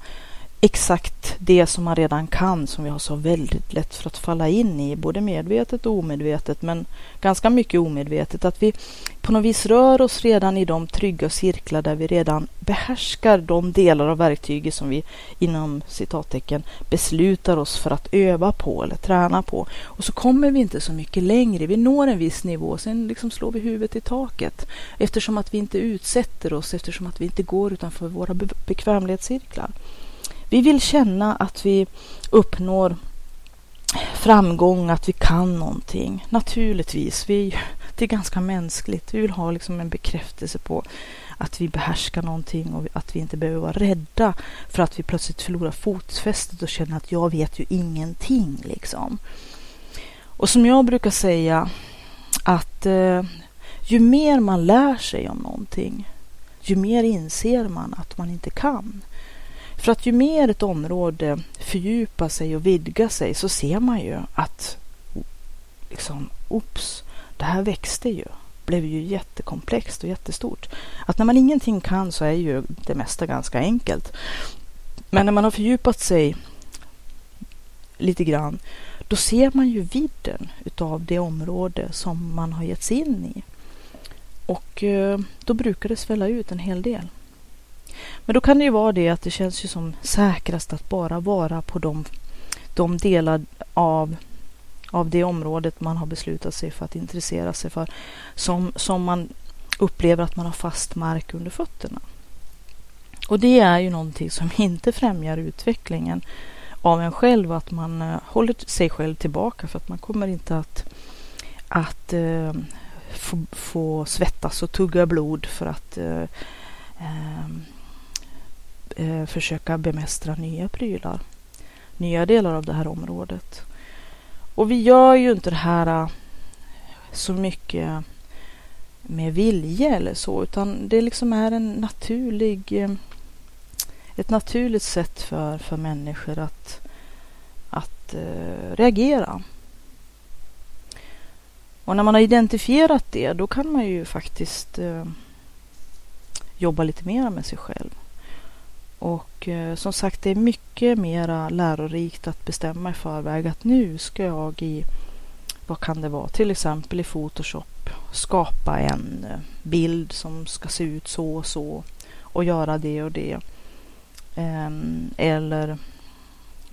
exakt det som man redan kan som vi har så väldigt lätt för att falla in i, både medvetet och omedvetet, men ganska mycket omedvetet, att vi på något vis rör oss redan i de trygga cirklar där vi redan behärskar de delar av verktyget som vi inom citattecken beslutar oss för att öva på eller träna på. Och så kommer vi inte så mycket längre. Vi når en viss nivå, sen liksom slår vi huvudet i taket eftersom att vi inte utsätter oss, eftersom att vi inte går utanför våra bekvämlighetscirklar. Vi vill känna att vi uppnår framgång, att vi kan någonting. Naturligtvis, vi, det är ganska mänskligt. Vi vill ha liksom en bekräftelse på att vi behärskar någonting och att vi inte behöver vara rädda för att vi plötsligt förlorar fotfästet och känner att jag vet ju ingenting. Liksom. Och som jag brukar säga att eh, ju mer man lär sig om någonting, ju mer inser man att man inte kan. För att ju mer ett område fördjupar sig och vidgar sig så ser man ju att liksom, oops, det här växte ju, blev ju jättekomplext och jättestort. Att när man ingenting kan så är ju det mesta ganska enkelt. Men när man har fördjupat sig lite grann, då ser man ju vidden utav det område som man har gett sig in i. Och eh, då brukar det svälla ut en hel del. Men då kan det ju vara det att det känns ju som säkrast att bara vara på de, de delar av, av det området man har beslutat sig för att intressera sig för som, som man upplever att man har fast mark under fötterna. Och det är ju någonting som inte främjar utvecklingen av en själv, att man eh, håller sig själv tillbaka för att man kommer inte att, att eh, få, få, svettas och tugga blod för att eh, eh, Eh, försöka bemästra nya prylar, nya delar av det här området. Och vi gör ju inte det här eh, så mycket med vilje eller så, utan det liksom är en naturlig, eh, ett naturligt sätt för, för människor att att eh, reagera. Och när man har identifierat det, då kan man ju faktiskt eh, jobba lite mer med sig själv. Och eh, som sagt, det är mycket mera lärorikt att bestämma i förväg att nu ska jag i, vad kan det vara, till exempel i Photoshop skapa en eh, bild som ska se ut så och så och göra det och det. Ehm, eller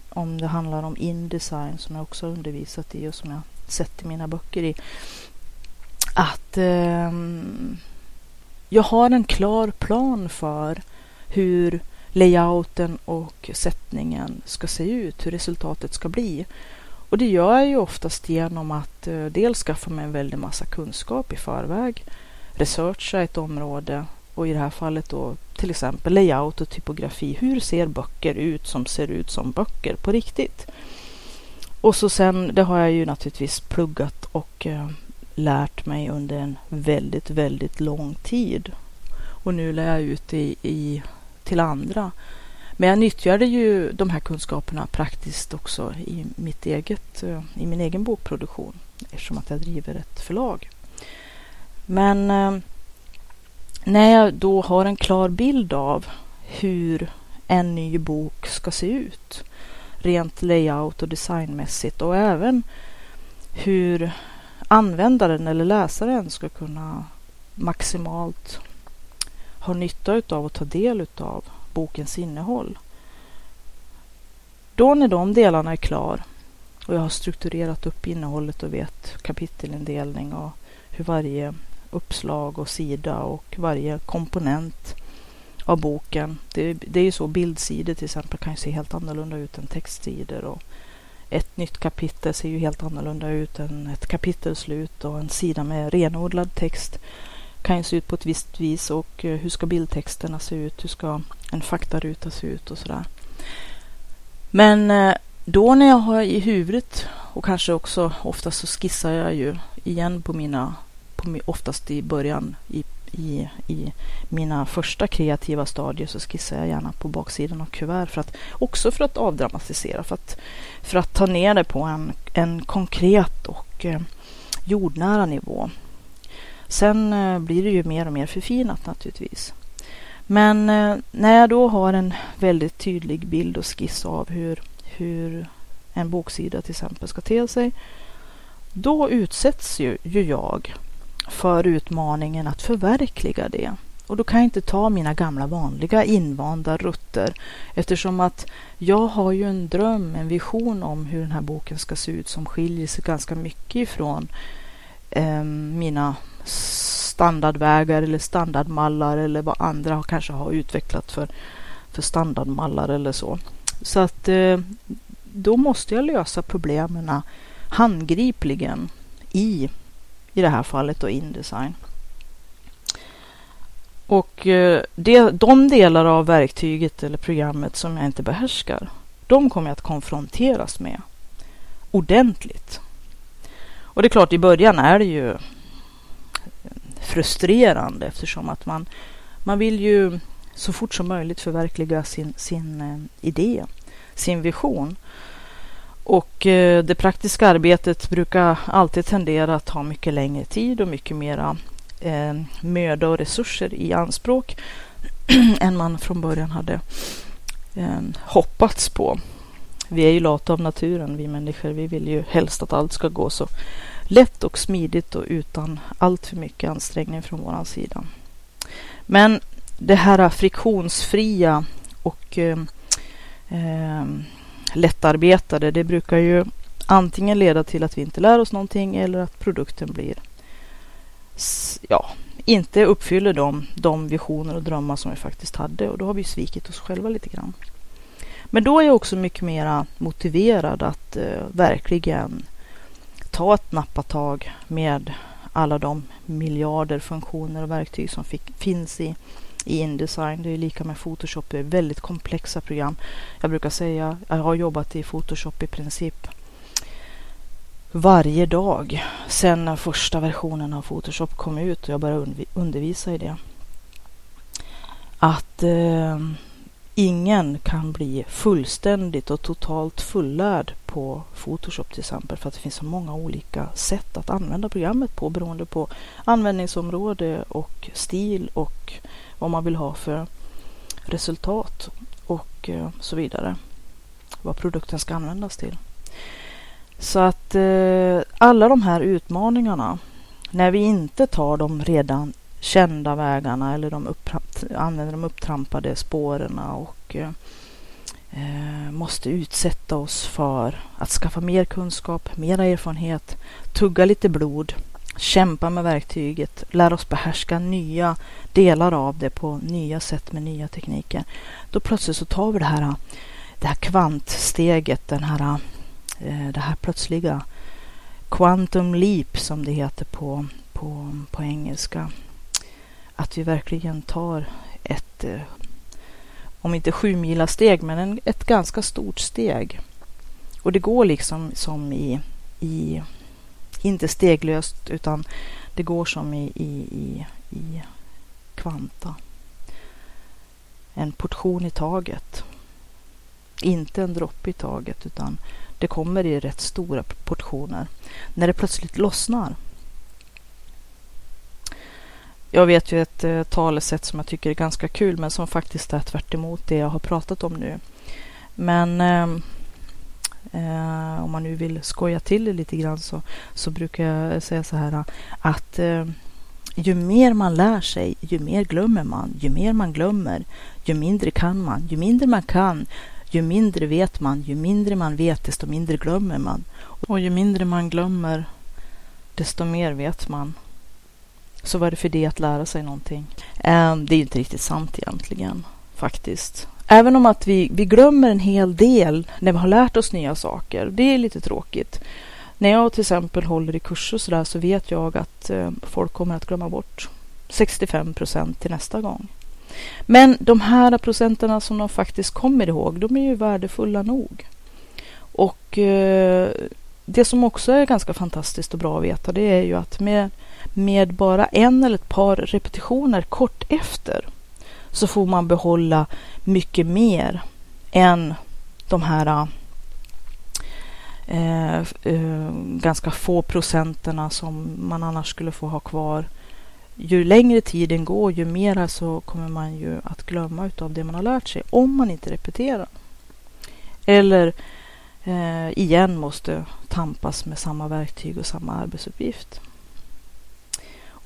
om det handlar om Indesign som jag också undervisat i och som jag sett i mina böcker i. Att ehm, jag har en klar plan för hur layouten och sättningen ska se ut, hur resultatet ska bli. Och det gör jag ju oftast genom att eh, dels skaffa mig en väldig massa kunskap i förväg, researcha ett område och i det här fallet då till exempel layout och typografi. Hur ser böcker ut som ser ut som böcker på riktigt? Och så sen, det har jag ju naturligtvis pluggat och eh, lärt mig under en väldigt, väldigt lång tid. Och nu lär jag ut det i, i, till andra. Men jag nyttjade ju de här kunskaperna praktiskt också i, mitt eget, eh, i min egen bokproduktion eftersom att jag driver ett förlag. Men eh, när jag då har en klar bild av hur en ny bok ska se ut rent layout och designmässigt och även hur användaren eller läsaren ska kunna maximalt har nytta av och ta del av bokens innehåll. Då när de delarna är klar och jag har strukturerat upp innehållet och vet kapitelindelning och hur varje uppslag och sida och varje komponent av boken. Det, det är ju så bildsidor till exempel kan ju se helt annorlunda ut än textsidor och ett nytt kapitel ser ju helt annorlunda ut än ett kapitelslut och en sida med renodlad text kan ju se ut på ett visst vis och eh, hur ska bildtexterna se ut? Hur ska en faktaruta se ut och sådär. Men eh, då när jag har i huvudet och kanske också oftast så skissar jag ju igen på mina på, oftast i början i, i, i mina första kreativa stadier så skissar jag gärna på baksidan av kuvert för att också för att avdramatisera, för att, för att ta ner det på en, en konkret och eh, jordnära nivå. Sen eh, blir det ju mer och mer förfinat naturligtvis. Men eh, när jag då har en väldigt tydlig bild och skiss av hur, hur en boksida till exempel ska te sig, då utsätts ju, ju jag för utmaningen att förverkliga det. Och då kan jag inte ta mina gamla vanliga invanda rutter eftersom att jag har ju en dröm, en vision om hur den här boken ska se ut som skiljer sig ganska mycket ifrån eh, mina standardvägar eller standardmallar eller vad andra kanske har utvecklat för, för standardmallar eller så. Så att eh, då måste jag lösa problemen handgripligen i i det här fallet då Indesign. Och eh, det, de delar av verktyget eller programmet som jag inte behärskar, de kommer jag att konfronteras med ordentligt. Och det är klart, i början är det ju frustrerande eftersom att man, man vill ju så fort som möjligt förverkliga sin, sin eh, idé, sin vision. Och eh, det praktiska arbetet brukar alltid tendera att ta mycket längre tid och mycket mera eh, möda och resurser i anspråk <clears throat> än man från början hade eh, hoppats på. Vi är ju lata av naturen, vi människor. Vi vill ju helst att allt ska gå så lätt och smidigt och utan allt för mycket ansträngning från vår sida. Men det här friktionsfria och eh, eh lättarbetade, det brukar ju antingen leda till att vi inte lär oss någonting eller att produkten blir ja, inte uppfyller de, de visioner och drömmar som vi faktiskt hade och då har vi svikit oss själva lite grann. Men då är jag också mycket mer motiverad att eh, verkligen ta ett nappatag med alla de miljarder funktioner och verktyg som fick, finns i i Indesign. Det är lika med Photoshop. Det är väldigt komplexa program. Jag brukar säga, jag har jobbat i Photoshop i princip varje dag sedan den första versionen av Photoshop kom ut och jag började undervisa i det. Att eh, ingen kan bli fullständigt och totalt fullärd på Photoshop till exempel för att det finns så många olika sätt att använda programmet på beroende på användningsområde och stil och vad man vill ha för resultat och eh, så vidare. Vad produkten ska användas till. Så att eh, alla de här utmaningarna när vi inte tar dem redan kända vägarna eller de använder de upptrampade spåren och eh, måste utsätta oss för att skaffa mer kunskap, mera erfarenhet, tugga lite blod, kämpa med verktyget, lära oss behärska nya delar av det på nya sätt med nya tekniker. Då plötsligt så tar vi det här, det här kvantsteget, den här, eh, det här plötsliga quantum leap som det heter på, på, på engelska. Att vi verkligen tar ett, eh, om inte sju mila steg, men en, ett ganska stort steg. Och det går liksom som i, i inte steglöst, utan det går som i, i, i, i kvanta. En portion i taget. Inte en droppe i taget, utan det kommer i rätt stora portioner. När det plötsligt lossnar. Jag vet ju ett eh, talesätt som jag tycker är ganska kul men som faktiskt är tvärt det jag har pratat om nu. Men eh, eh, om man nu vill skoja till det lite grann så, så brukar jag säga så här att eh, ju mer man lär sig, ju mer glömmer man. Ju mer man glömmer, ju mindre kan man. Ju mindre man kan, ju mindre vet man. Ju mindre man vet, desto mindre glömmer man. Och ju mindre man glömmer, desto mer vet man. Så vad är det för det att lära sig någonting? Ehm, det är inte riktigt sant egentligen, faktiskt. Även om att vi, vi glömmer en hel del när vi har lärt oss nya saker. Det är lite tråkigt. När jag till exempel håller i kurser så, där, så vet jag att eh, folk kommer att glömma bort 65 procent till nästa gång. Men de här procenterna som de faktiskt kommer ihåg, de är ju värdefulla nog. Och eh, det som också är ganska fantastiskt och bra att veta, det är ju att med, med bara en eller ett par repetitioner kort efter så får man behålla mycket mer än de här eh, eh, ganska få procenterna som man annars skulle få ha kvar. Ju längre tiden går, ju mera så kommer man ju att glömma utav det man har lärt sig om man inte repeterar. Eller eh, igen måste tampas med samma verktyg och samma arbetsuppgift.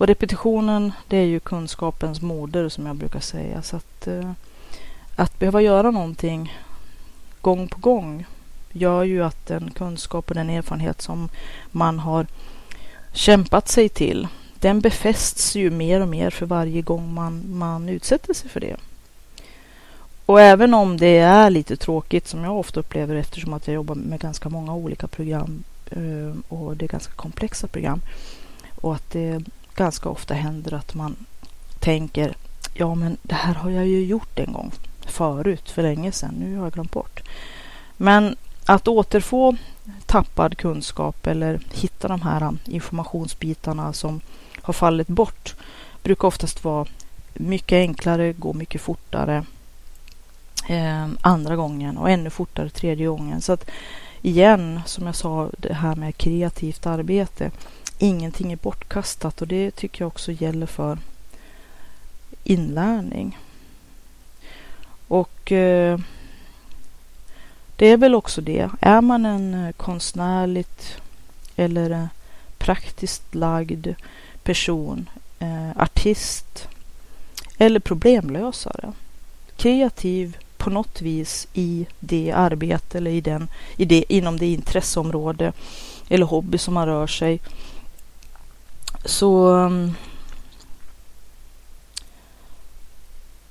Och repetitionen, det är ju kunskapens moder som jag brukar säga. Så att, eh, att behöva göra någonting gång på gång gör ju att den kunskap och den erfarenhet som man har kämpat sig till, den befästs ju mer och mer för varje gång man, man utsätter sig för det. Och även om det är lite tråkigt som jag ofta upplever eftersom att jag jobbar med ganska många olika program eh, och det är ganska komplexa program och att det ganska ofta händer att man tänker ja men det här har jag ju gjort en gång förut för länge sedan, nu har jag glömt bort. Men att återfå tappad kunskap eller hitta de här informationsbitarna som har fallit bort brukar oftast vara mycket enklare, gå mycket fortare eh, andra gången och ännu fortare tredje gången. Så att igen, som jag sa, det här med kreativt arbete. Ingenting är bortkastat och det tycker jag också gäller för inlärning. Och eh, det är väl också det. Är man en eh, konstnärligt eller eh, praktiskt lagd person, eh, artist eller problemlösare, kreativ på något vis i det arbete eller i den, i det, inom det intresseområde eller hobby som man rör sig. Så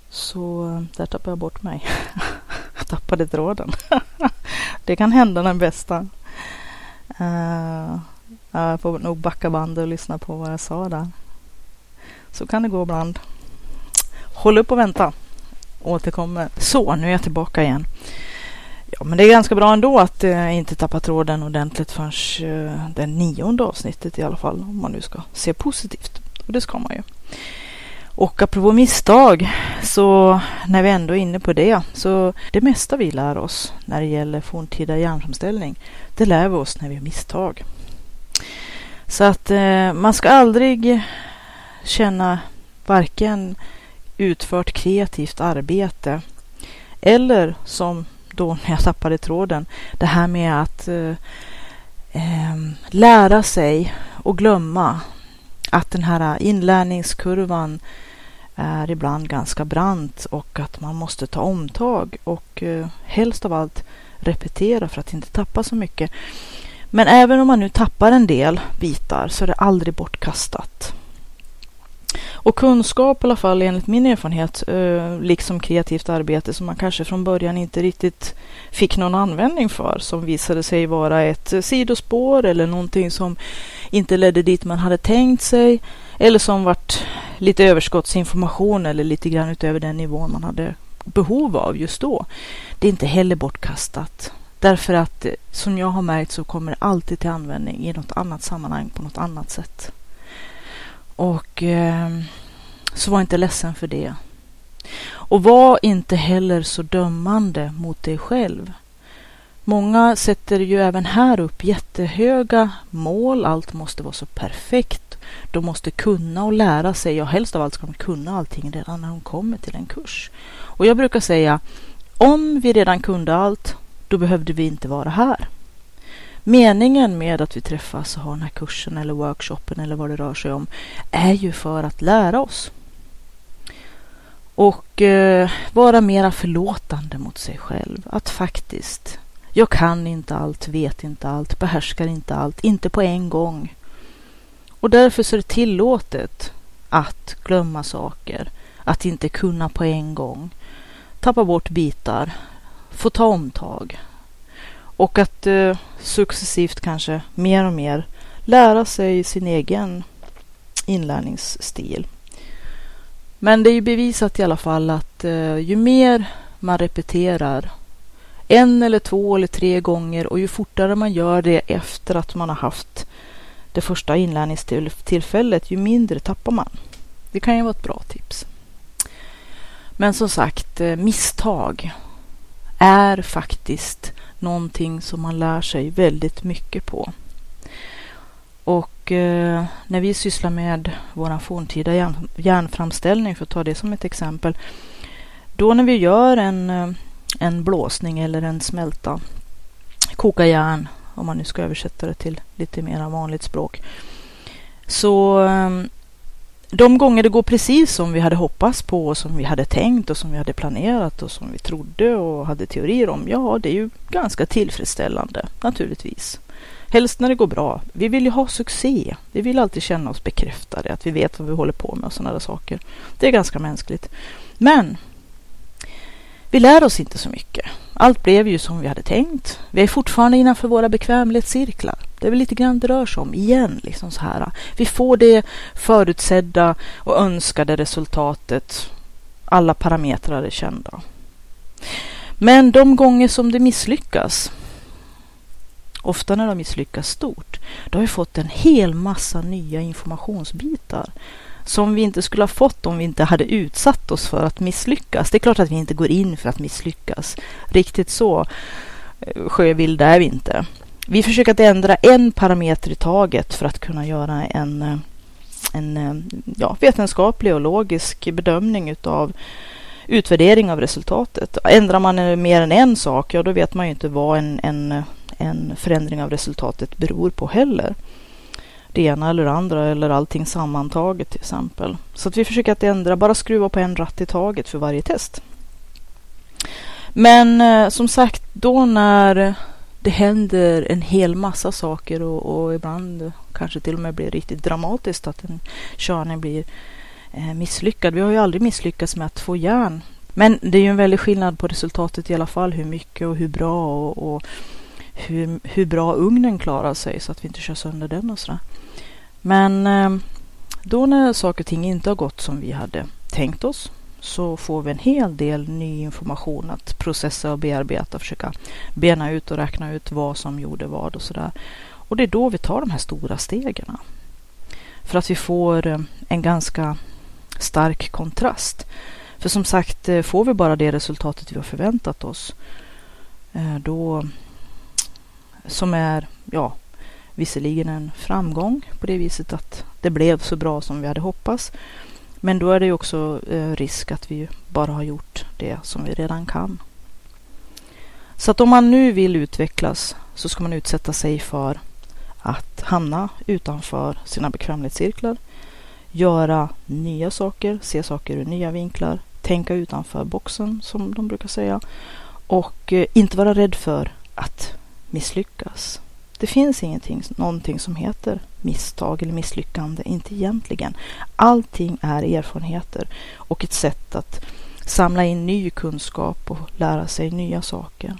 så där tappade jag bort mig. <laughs> jag tappade tråden. <laughs> det kan hända den bästa. Uh, jag får nog backa bandet och lyssna på vad jag sa där. Så kan det gå ibland. Håll upp och vänta. Återkommer. Så, nu är jag tillbaka igen. Ja, men det är ganska bra ändå att eh, inte tappa tråden ordentligt förrän eh, det nionde avsnittet i alla fall. Om man nu ska se positivt. Och det ska man ju. Och apropå misstag, så när vi ändå är inne på det, så det mesta vi lär oss när det gäller forntida järnframställning, det lär vi oss när vi gör misstag. Så att eh, man ska aldrig känna varken utfört kreativt arbete eller som då när jag tappade tråden, det här med att eh, eh, lära sig och glömma att den här inlärningskurvan är ibland ganska brant och att man måste ta omtag och eh, helst av allt repetera för att inte tappa så mycket. Men även om man nu tappar en del bitar så är det aldrig bortkastat. Och kunskap i alla fall enligt min erfarenhet, eh, liksom kreativt arbete som man kanske från början inte riktigt fick någon användning för, som visade sig vara ett sidospår eller någonting som inte ledde dit man hade tänkt sig, eller som vart lite överskottsinformation eller lite grann utöver den nivån man hade behov av just då. Det är inte heller bortkastat. Därför att eh, som jag har märkt så kommer det alltid till användning i något annat sammanhang på något annat sätt. Och eh, så var inte ledsen för det. Och var inte heller så dömande mot dig själv. Många sätter ju även här upp jättehöga mål. Allt måste vara så perfekt. De måste kunna och lära sig Ja, helst av allt ska de kunna allting redan när de kommer till en kurs. Och jag brukar säga om vi redan kunde allt, då behövde vi inte vara här. Meningen med att vi träffas och har den här kursen eller workshopen eller vad det rör sig om är ju för att lära oss. Och eh, vara mera förlåtande mot sig själv. Att faktiskt, jag kan inte allt, vet inte allt, behärskar inte allt, inte på en gång. Och därför så är det tillåtet att glömma saker, att inte kunna på en gång, tappa bort bitar, få ta omtag, och att eh, successivt kanske mer och mer lära sig sin egen inlärningsstil. Men det är ju bevisat i alla fall att eh, ju mer man repeterar en eller två eller tre gånger och ju fortare man gör det efter att man har haft det första inlärningstillfället, ju mindre tappar man. Det kan ju vara ett bra tips. Men som sagt, eh, misstag är faktiskt någonting som man lär sig väldigt mycket på. Och eh, när vi sysslar med vår forntida järn, järnframställning, för att ta det som ett exempel, då när vi gör en, eh, en blåsning eller en smälta, koka järn, om man nu ska översätta det till lite mer vanligt språk, så eh, de gånger det går precis som vi hade hoppats på och som vi hade tänkt och som vi hade planerat och som vi trodde och hade teorier om, ja, det är ju ganska tillfredsställande naturligtvis. Helst när det går bra. Vi vill ju ha succé. Vi vill alltid känna oss bekräftade, att vi vet vad vi håller på med och sådana där saker. Det är ganska mänskligt. Men vi lär oss inte så mycket. Allt blev ju som vi hade tänkt. Vi är fortfarande innanför våra bekvämlighetscirklar. Det är väl lite grann det rör sig om igen. Liksom så här. Vi får det förutsedda och önskade resultatet. Alla parametrar är kända. Men de gånger som det misslyckas, ofta när de misslyckas stort, då har vi fått en hel massa nya informationsbitar som vi inte skulle ha fått om vi inte hade utsatt oss för att misslyckas. Det är klart att vi inte går in för att misslyckas. Riktigt så eh, sjövilda är vi inte. Vi försöker att ändra en parameter i taget för att kunna göra en, eh, en eh, ja, vetenskaplig och logisk bedömning utav utvärdering av resultatet. Ändrar man mer än en sak, ja då vet man ju inte vad en, en, en förändring av resultatet beror på heller det ena eller det andra eller allting sammantaget till exempel. Så att vi försöker att ändra, bara skruva på en ratt i taget för varje test. Men eh, som sagt, då när det händer en hel massa saker och, och ibland kanske till och med blir riktigt dramatiskt att en körning blir eh, misslyckad. Vi har ju aldrig misslyckats med att få järn. Men det är ju en väldig skillnad på resultatet i alla fall, hur mycket och hur bra och, och hur, hur bra ugnen klarar sig så att vi inte kör sönder den och sådär. Men eh, då när saker och ting inte har gått som vi hade tänkt oss så får vi en hel del ny information att processa och bearbeta, försöka bena ut och räkna ut vad som gjorde vad och sådär. Och det är då vi tar de här stora stegen. För att vi får eh, en ganska stark kontrast. För som sagt, eh, får vi bara det resultatet vi har förväntat oss, eh, då som är, ja, visserligen en framgång på det viset att det blev så bra som vi hade hoppats. Men då är det också eh, risk att vi bara har gjort det som vi redan kan. Så att om man nu vill utvecklas så ska man utsätta sig för att hamna utanför sina bekvämlighetscirklar, göra nya saker, se saker ur nya vinklar, tänka utanför boxen som de brukar säga och eh, inte vara rädd för att misslyckas. Det finns ingenting, någonting som heter misstag eller misslyckande, inte egentligen. Allting är erfarenheter och ett sätt att samla in ny kunskap och lära sig nya saker.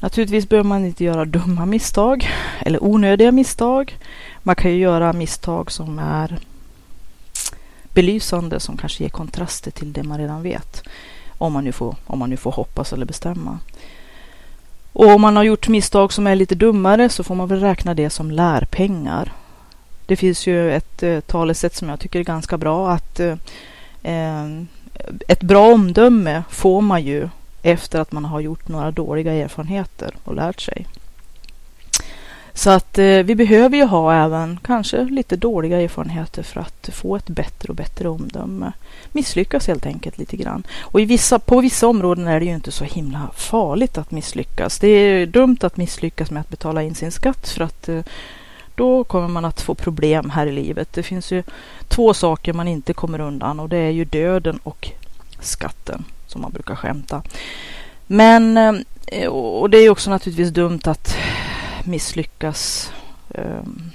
Naturligtvis behöver man inte göra dumma misstag eller onödiga misstag. Man kan ju göra misstag som är belysande, som kanske ger kontraster till det man redan vet. Om man nu får, om man nu får hoppas eller bestämma. Och om man har gjort misstag som är lite dummare så får man väl räkna det som lärpengar. Det finns ju ett eh, talesätt som jag tycker är ganska bra att eh, eh ett bra omdöme får man ju efter att man har gjort några dåliga erfarenheter och lärt sig. Så att eh, vi behöver ju ha även kanske lite dåliga erfarenheter för att få ett bättre och bättre omdöme. Misslyckas helt enkelt lite grann. Och i vissa, på vissa områden är det ju inte så himla farligt att misslyckas. Det är dumt att misslyckas med att betala in sin skatt för att eh, då kommer man att få problem här i livet. Det finns ju två saker man inte kommer undan och det är ju döden och skatten som man brukar skämta. Men eh, och det är också naturligtvis dumt att misslyckas ehm,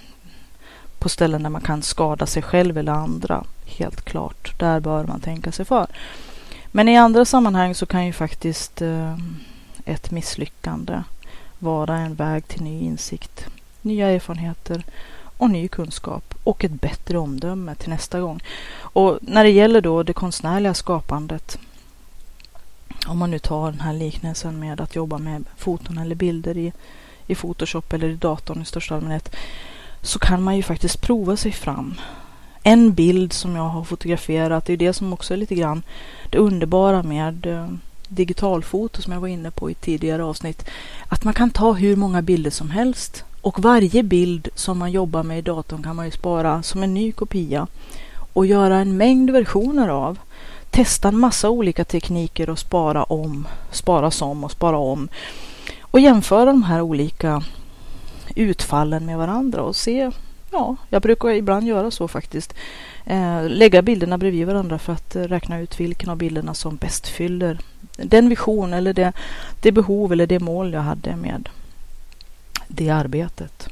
på ställen där man kan skada sig själv eller andra. Helt klart, där bör man tänka sig för. Men i andra sammanhang så kan ju faktiskt ehm, ett misslyckande vara en väg till ny insikt, nya erfarenheter och ny kunskap och ett bättre omdöme till nästa gång. Och när det gäller då det konstnärliga skapandet, om man nu tar den här liknelsen med att jobba med foton eller bilder i i Photoshop eller i datorn i största allmänhet så kan man ju faktiskt prova sig fram. En bild som jag har fotograferat, det är det som också är lite grann det underbara med eh, digitalfoto som jag var inne på i tidigare avsnitt. Att man kan ta hur många bilder som helst och varje bild som man jobbar med i datorn kan man ju spara som en ny kopia och göra en mängd versioner av. Testa en massa olika tekniker och spara om, spara som och spara om och jämföra de här olika utfallen med varandra och se. Ja, jag brukar ibland göra så faktiskt. Eh, lägga bilderna bredvid varandra för att eh, räkna ut vilken av bilderna som bäst fyller den vision eller det, det behov eller det mål jag hade med det arbetet.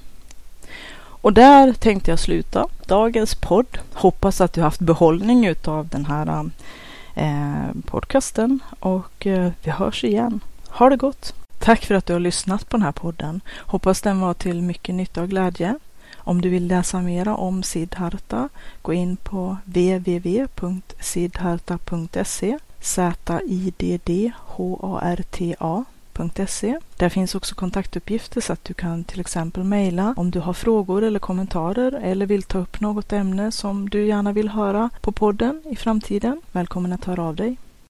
Och där tänkte jag sluta dagens podd. Hoppas att du haft behållning utav den här eh, podcasten och eh, vi hörs igen. Ha det gott! Tack för att du har lyssnat på den här podden. Hoppas den var till mycket nytta och glädje. Om du vill läsa mera om Siddharta, gå in på www.siddharta.se Z-I-D-D-H-A-R-T-A.se. Där finns också kontaktuppgifter så att du kan till exempel mejla om du har frågor eller kommentarer eller vill ta upp något ämne som du gärna vill höra på podden i framtiden. Välkommen att höra av dig.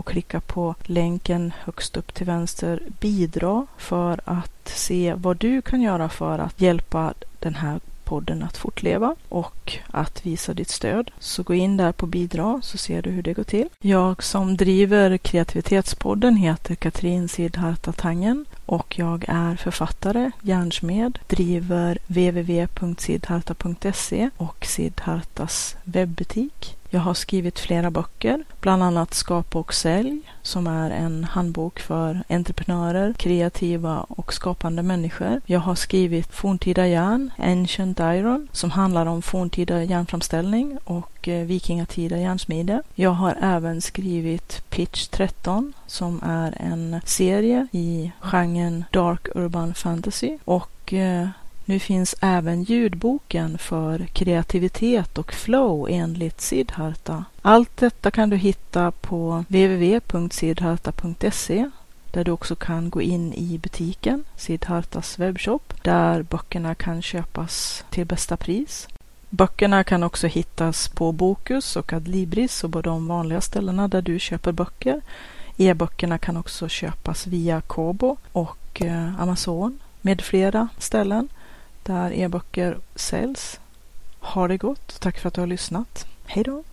och klicka på länken högst upp till vänster bidra för att se vad du kan göra för att hjälpa den här podden att fortleva och att visa ditt stöd. Så gå in där på bidra så ser du hur det går till. Jag som driver kreativitetspodden heter Katrin Sidharta Tangen och jag är författare, järnsmed, driver www.sidharta.se och Sidhartas webbutik. Jag har skrivit flera böcker, bland annat Skapa och sälj som är en handbok för entreprenörer, kreativa och skapande människor. Jag har skrivit Forntida järn, Ancient Iron, som handlar om forntida järnframställning och och eh, Vikingatida järnsmide. Jag har även skrivit Pitch 13 som är en serie i genren Dark Urban Fantasy och eh, nu finns även ljudboken för kreativitet och flow enligt Siddharta. Allt detta kan du hitta på www.siddharta.se där du också kan gå in i butiken, Siddhartas webbshop, där böckerna kan köpas till bästa pris. Böckerna kan också hittas på Bokus och Adlibris och på de vanliga ställena där du köper böcker. E-böckerna kan också köpas via Kobo och eh, Amazon med flera ställen där e-böcker säljs. Ha det gott. Tack för att du har lyssnat. Hej då!